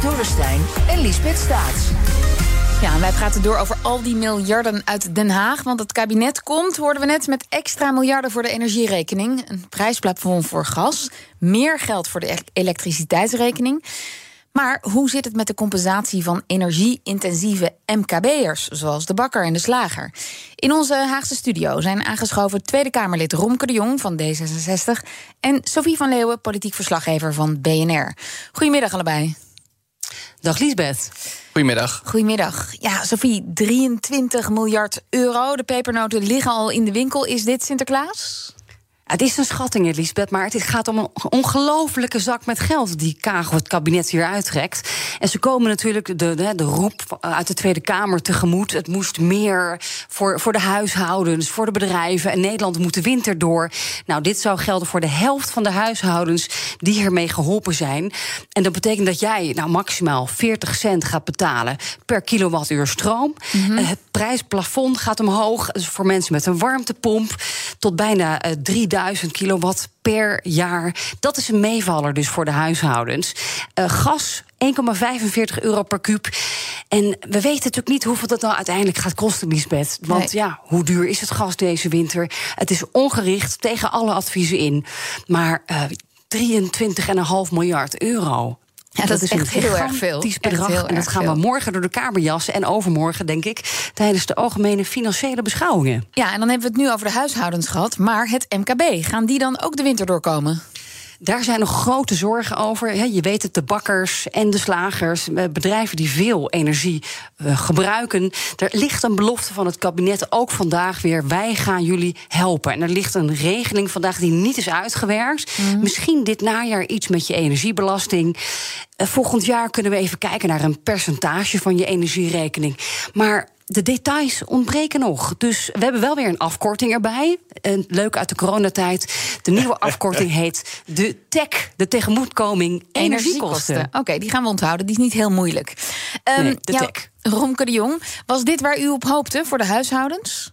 Kees en Liesbeth Staats. Ja, en wij praten door over al die miljarden uit Den Haag. Want het kabinet komt, hoorden we net, met extra miljarden voor de energierekening. Een prijsplafond voor gas. Meer geld voor de e- elektriciteitsrekening. Maar hoe zit het met de compensatie van energie-intensieve MKB'ers, zoals de bakker en de slager? In onze Haagse studio zijn aangeschoven Tweede Kamerlid Romke de Jong van D66 en Sophie van Leeuwen, politiek verslaggever van BNR. Goedemiddag allebei. Dag Liesbeth. Goedemiddag. Goedemiddag. Ja, Sophie, 23 miljard euro. De pepernoten liggen al in de winkel. Is dit Sinterklaas? Het is een schatting, Elisabeth, maar het gaat om een ongelofelijke zak met geld die Kago het kabinet hier uittrekt. En ze komen natuurlijk de, de, de roep uit de Tweede Kamer tegemoet. Het moest meer voor, voor de huishoudens, voor de bedrijven. En Nederland moet de winter door. Nou, dit zou gelden voor de helft van de huishoudens die ermee geholpen zijn. En dat betekent dat jij nou maximaal 40 cent gaat betalen per kilowattuur stroom. Mhm. Het prijsplafond gaat omhoog. Dus voor mensen met een warmtepomp tot bijna eh, 3000 kilowatt per jaar. Dat is een meevaller dus voor de huishoudens. Eh, gas 1,45 euro per kuub. En we weten natuurlijk niet hoeveel dat nou uiteindelijk gaat kosten, Lisbeth. Want Nee. ja, hoe duur is het gas deze winter? Het is ongericht tegen alle adviezen in. Maar eh 23,5 miljard euro. Ja, dat is echt heel erg veel. bedrag. heel en dat gaan veel. we morgen door de Kamer jassen. En overmorgen, denk ik, tijdens de algemene financiële beschouwingen. Ja, en dan hebben we het nu over de huishoudens gehad. Maar het MKB, gaan die dan ook de winter doorkomen? Daar zijn nog grote zorgen over. Je weet het, de bakkers en de slagers, eh, bedrijven die veel energie eh, gebruiken. Er ligt een belofte van het kabinet ook vandaag weer. Wij gaan jullie helpen. En er ligt een regeling vandaag die niet is uitgewerkt. Misschien dit najaar iets met je energiebelasting. Eh, Volgend jaar kunnen we even kijken naar een percentage van je energierekening. Maar de details ontbreken nog. Dus we hebben wel weer een afkorting erbij. Een leuk uit de coronatijd. De nieuwe afkorting heet de TEC, de tegemoetkoming energiekosten. Oké, die gaan we onthouden. Die is niet heel moeilijk. Ehm, Nee, de ja, tech. Romke de Jong, was dit waar u op hoopte voor de huishoudens?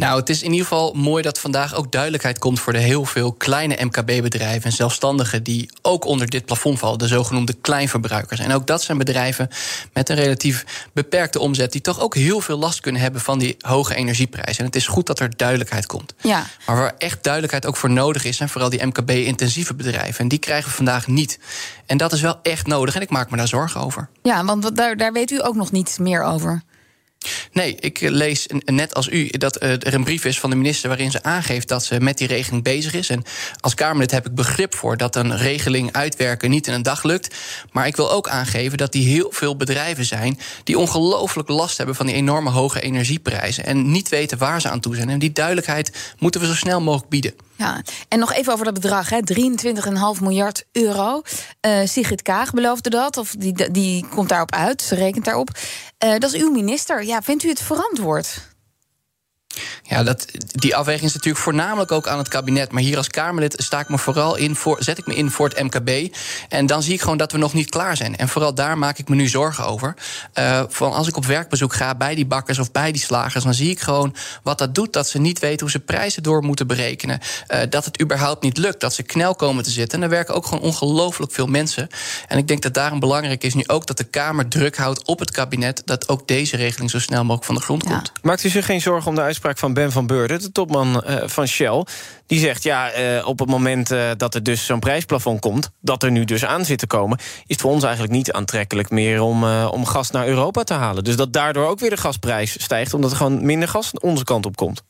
Nou, het is in ieder geval mooi dat vandaag ook duidelijkheid komt voor de heel veel kleine MKB-bedrijven en zelfstandigen die ook onder dit plafond vallen, de zogenoemde kleinverbruikers. En ook dat zijn bedrijven met een relatief beperkte omzet die toch ook heel veel last kunnen hebben van die hoge energieprijzen. En het is goed dat er duidelijkheid komt. Ja. Maar waar echt duidelijkheid ook voor nodig is, zijn vooral die MKB-intensieve bedrijven. En die krijgen we vandaag niet. En dat is wel echt nodig en ik maak me daar zorgen over. Ja, want daar, daar weet u ook nog niets meer over. Nee, ik lees net als u dat eh, er een brief is van de minister waarin ze aangeeft dat ze met die regeling bezig is. En als Kamerlid heb ik begrip voor dat een regeling uitwerken niet in een dag lukt. Maar ik wil ook aangeven dat die heel veel bedrijven zijn die ongelooflijk last hebben van die enorme hoge energieprijzen. En niet weten waar ze aan toe zijn. En die duidelijkheid moeten we zo snel mogelijk bieden. Ja, en nog even over dat bedrag, hè, 23,5 miljard euro. Eh Sigrid Kaag beloofde dat, of die, die komt daarop uit, ze rekent daarop. Eh, dat is uw minister. Ja, vindt u het verantwoord? Ja, dat, die afweging is natuurlijk voornamelijk ook aan het kabinet. Maar hier als Kamerlid sta ik me vooral in voor, zet ik me in voor het MKB. En dan zie ik gewoon dat we nog niet klaar zijn. En vooral daar maak ik me nu zorgen over. Eh, van als ik op werkbezoek ga bij die bakkers of bij die slagers, dan zie ik gewoon wat dat doet. Dat ze niet weten hoe ze prijzen door moeten berekenen. Eh, dat het überhaupt niet lukt. Dat ze knel komen te zitten. En er werken ook gewoon ongelooflijk veel mensen. En ik denk dat daarom belangrijk is nu ook dat de Kamer druk houdt op het kabinet. Dat ook deze regeling zo snel mogelijk van de grond komt. Maakt u zich geen zorgen om de uitspraak van Ben van Beurden, de topman eh, van Shell? Die zegt, ja, eh, op het moment eh, dat er dus zo'n prijsplafond komt... dat er nu dus aan zit te komen... is het voor ons eigenlijk niet aantrekkelijk meer om, om gas naar Europa te halen. Dus dat daardoor ook weer de gasprijs stijgt... omdat er gewoon minder gas onze kant op komt.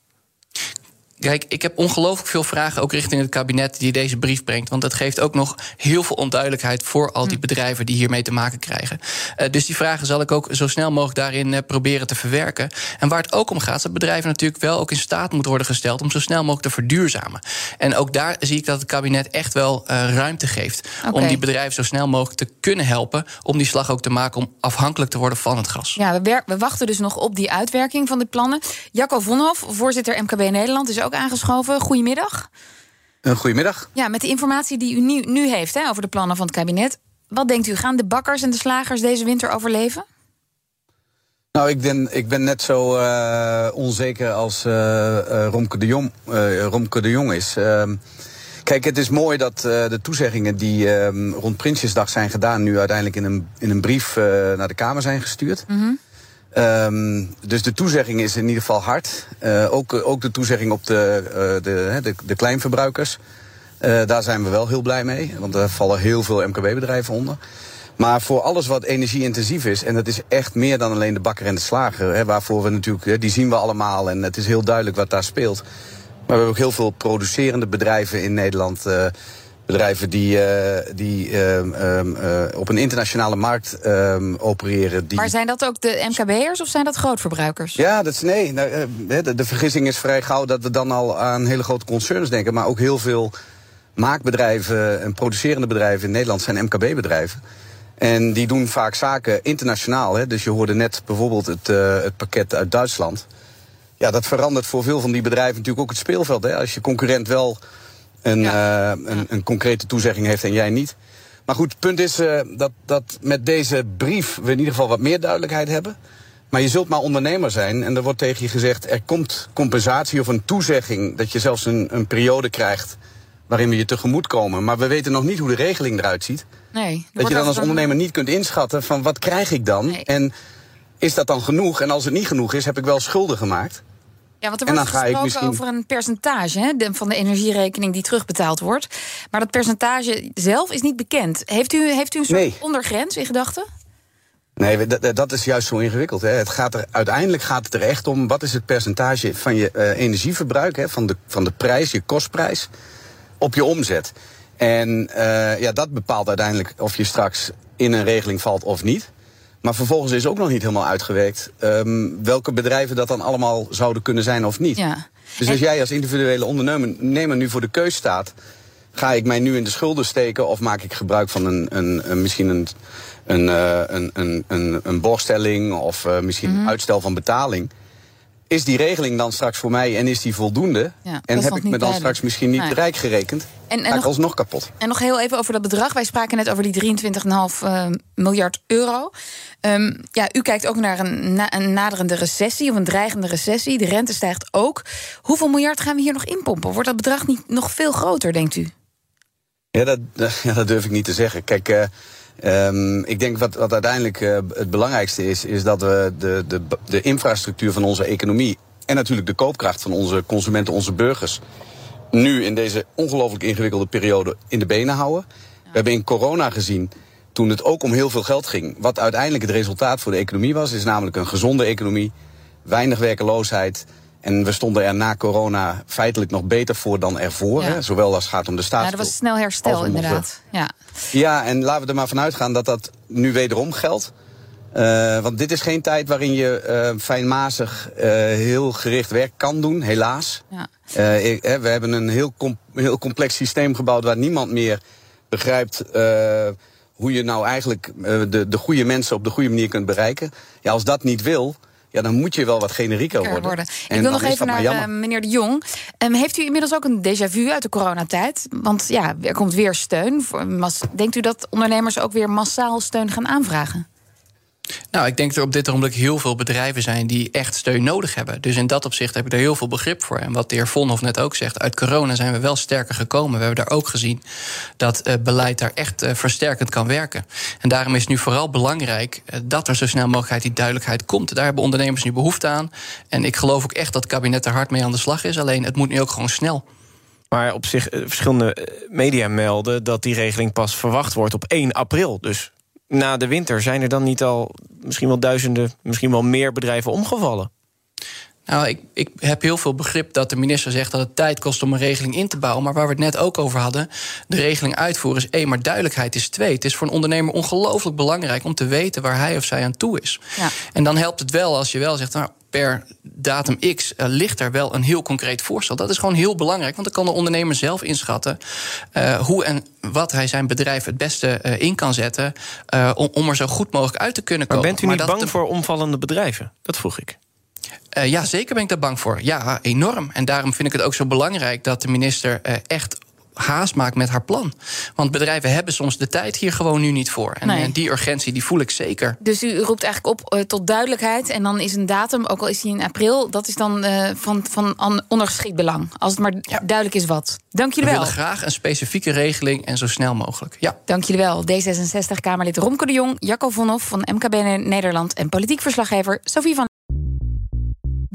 Kijk, ik heb ongelooflijk veel vragen ook richting het kabinet die deze brief brengt. Want dat geeft ook nog heel veel onduidelijkheid voor al die hm. bedrijven die hiermee te maken krijgen. Uh, dus die vragen zal ik ook zo snel mogelijk daarin uh, proberen te verwerken. En waar het ook om gaat, dat bedrijven natuurlijk wel ook in staat moeten worden gesteld om zo snel mogelijk te verduurzamen. En ook daar zie ik dat het kabinet echt wel uh, ruimte geeft okay. om die bedrijven zo snel mogelijk te kunnen helpen om die slag ook te maken om afhankelijk te worden van het gas. Ja, we, we wachten dus nog op die uitwerking van de plannen. Jacco Vonhoff, voorzitter MKB Nederland, is ook aangeschoven. Goedemiddag. Een goedemiddag. Ja, met de informatie die u nu, nu heeft hè, over de plannen van het kabinet. Wat denkt u, gaan de bakkers en de slagers deze winter overleven? Nou, ik ben, ik ben net zo uh, onzeker als uh, Romke, de Jong, Romke de Jong is. Ehm, kijk, het is mooi dat de toezeggingen die ehm, rond Prinsjesdag zijn gedaan... nu uiteindelijk in een, in een brief naar de Kamer zijn gestuurd. Mm -hmm. Um, dus de toezegging is in ieder geval hard. Uh, ook, ook de toezegging op de, uh, de, de, kleinverbruikers. Daar zijn we wel heel blij mee. Want daar vallen heel veel MKB-bedrijven onder. Maar voor alles wat energie-intensief is, en dat is echt meer dan alleen de bakker en de slager, hè, waarvoor we natuurlijk, hè, die zien we allemaal en het is heel duidelijk wat daar speelt. Maar we hebben ook heel veel producerende bedrijven in Nederland. Bedrijven die, uh, die uh, uh, op een internationale markt ehm, opereren. Die... Maar zijn dat ook de MKB'ers of zijn dat grootverbruikers? Ja, dat is, nee. Nou, eh, de, de, vergissing is vrij gauw dat we dan al aan hele grote concerns denken. Maar ook heel veel maakbedrijven en producerende bedrijven in Nederland zijn MKB-bedrijven. En die doen vaak zaken internationaal. Hè. Dus je hoorde net bijvoorbeeld het, uh, het pakket uit Duitsland. Ja, dat verandert voor veel van die bedrijven natuurlijk ook het speelveld. Hè. Als je concurrent wel een, ja. uh, een, een, concrete toezegging heeft en jij niet. Maar goed, het punt is uh, dat, dat met deze brief we in ieder geval wat meer duidelijkheid hebben. Maar je zult maar ondernemer zijn en er wordt tegen je gezegd... er komt compensatie of een toezegging dat je zelfs een, een periode krijgt... waarin we je tegemoet komen. Maar we weten nog niet hoe de regeling eruit ziet. Nee, dat je dan als ondernemer niet kunt inschatten van wat krijg ik dan? Nee. En is dat dan genoeg? En als het niet genoeg is, heb ik wel schulden gemaakt. Ja, want er wordt gesproken misschien... over een percentage hè, van de energierekening die terugbetaald wordt. Maar dat percentage zelf is niet bekend. Heeft u, heeft u een soort nee. ondergrens in gedachten? Nee, dat is juist zo ingewikkeld. Hè. Het gaat er, uiteindelijk gaat het er echt om wat is het percentage van je uh, energieverbruik, hè, van, de, van de prijs, je kostprijs, op je omzet. En uh, ja, dat bepaalt uiteindelijk of je straks in een regeling valt of niet. Maar vervolgens is ook nog niet helemaal uitgewerkt um, welke bedrijven dat dan allemaal zouden kunnen zijn of niet. Ja. Dus als jij als individuele ondernemer nu voor de keus staat, ga ik mij nu in de schulden steken of maak ik gebruik van een, een, een misschien een, een, uh, een, een, een, een borgstelling of uh, misschien mm -hmm. uitstel van betaling is die regeling dan straks voor mij en is die voldoende? Ja, en heb ik me dan duidelijk. straks misschien niet nee. rijk gerekend? En, en nog, alsnog kapot. En nog heel even over dat bedrag. Wij spraken net over die 23,5 uh, miljard euro. Um, ja, u kijkt ook naar een, na, een naderende recessie of een dreigende recessie. De rente stijgt ook. Hoeveel miljard gaan we hier nog inpompen? Wordt dat bedrag niet nog veel groter, denkt u? Ja, dat, ja, dat durf ik niet te zeggen. Kijk, uh, Um, ik denk wat, wat uiteindelijk uh, het belangrijkste is, is dat we de, de, de infrastructuur van onze economie en natuurlijk de koopkracht van onze consumenten, onze burgers, nu in deze ongelooflijk ingewikkelde periode in de benen houden. We hebben in corona gezien, toen het ook om heel veel geld ging, wat uiteindelijk het resultaat voor de economie was, is namelijk een gezonde economie, weinig werkeloosheid. En we stonden er na corona feitelijk nog beter voor dan ervoor. Ja. Hè? Zowel als het gaat om de staat. Ja, dat was snel herstel, inderdaad. Ja. Ja, en laten we er maar vanuit gaan dat dat nu wederom geldt. Uh, want dit is geen tijd waarin je uh, fijnmazig uh, heel gericht werk kan doen, helaas. Ja. Ik, we hebben een heel, com heel complex systeem gebouwd waar niemand meer begrijpt hoe je nou eigenlijk de, de goede mensen op de goede manier kunt bereiken. Ja, als dat niet wil, ja, dan moet je wel wat generieker worden. worden. Ik wil nog even naar uh, meneer De Jong. Um, heeft u inmiddels ook een déjà vu uit de coronatijd? Want ja, er komt weer steun. Denkt u dat ondernemers ook weer massaal steun gaan aanvragen? Nou, ik denk dat er op dit ogenblik heel veel bedrijven zijn die echt steun nodig hebben. Dus in dat opzicht heb ik er heel veel begrip voor. En wat de heer Vonhoff net ook zegt, uit corona zijn we wel sterker gekomen. We hebben daar ook gezien dat uh, beleid daar echt uh, versterkend kan werken. En daarom is het nu vooral belangrijk uh, dat er zo snel mogelijk die duidelijkheid komt. Daar hebben ondernemers nu behoefte aan. En ik geloof ook echt dat het kabinet er hard mee aan de slag is. Alleen het moet nu ook gewoon snel. Maar op zich, verschillende media melden dat die regeling pas verwacht wordt op 1 april. Dus na de winter zijn er dan niet al misschien wel duizenden, misschien wel meer bedrijven omgevallen? Nou, ik, ik heb heel veel begrip dat de minister zegt dat het tijd kost om een regeling in te bouwen. Maar waar we het net ook over hadden, de regeling uitvoeren is één, maar duidelijkheid is twee. Het is voor een ondernemer ongelooflijk belangrijk om te weten waar hij of zij aan toe is. Ja. En dan helpt het wel als je wel zegt, nou, per datum X uh, ligt er wel een heel concreet voorstel. Dat is gewoon heel belangrijk, want dan kan de ondernemer zelf inschatten uh, hoe en wat hij zijn bedrijf het beste uh, in kan zetten om, om er zo goed mogelijk uit te kunnen komen. Maar bent u niet maar bang voor omvallende bedrijven? Dat vroeg ik. Uh, ja, zeker ben ik daar bang voor. Ja, enorm. En daarom vind ik het ook zo belangrijk dat de minister uh, echt haast maakt met haar plan. Want bedrijven hebben soms de tijd hier gewoon nu niet voor. En, nee. die urgentie die voel ik zeker. Dus u roept eigenlijk op uh, tot duidelijkheid. En dan is een datum, ook al is die in april, dat is dan uh, van, van ondergeschikt belang. Als het maar ja. duidelijk is wat. Dank jullie We wel. We willen graag een specifieke regeling en zo snel mogelijk. Ja. Dank jullie wel. D66-Kamerlid Romke de Jong, Jacco Vonhoff van MKB Nederland en politiek verslaggever Sophie van.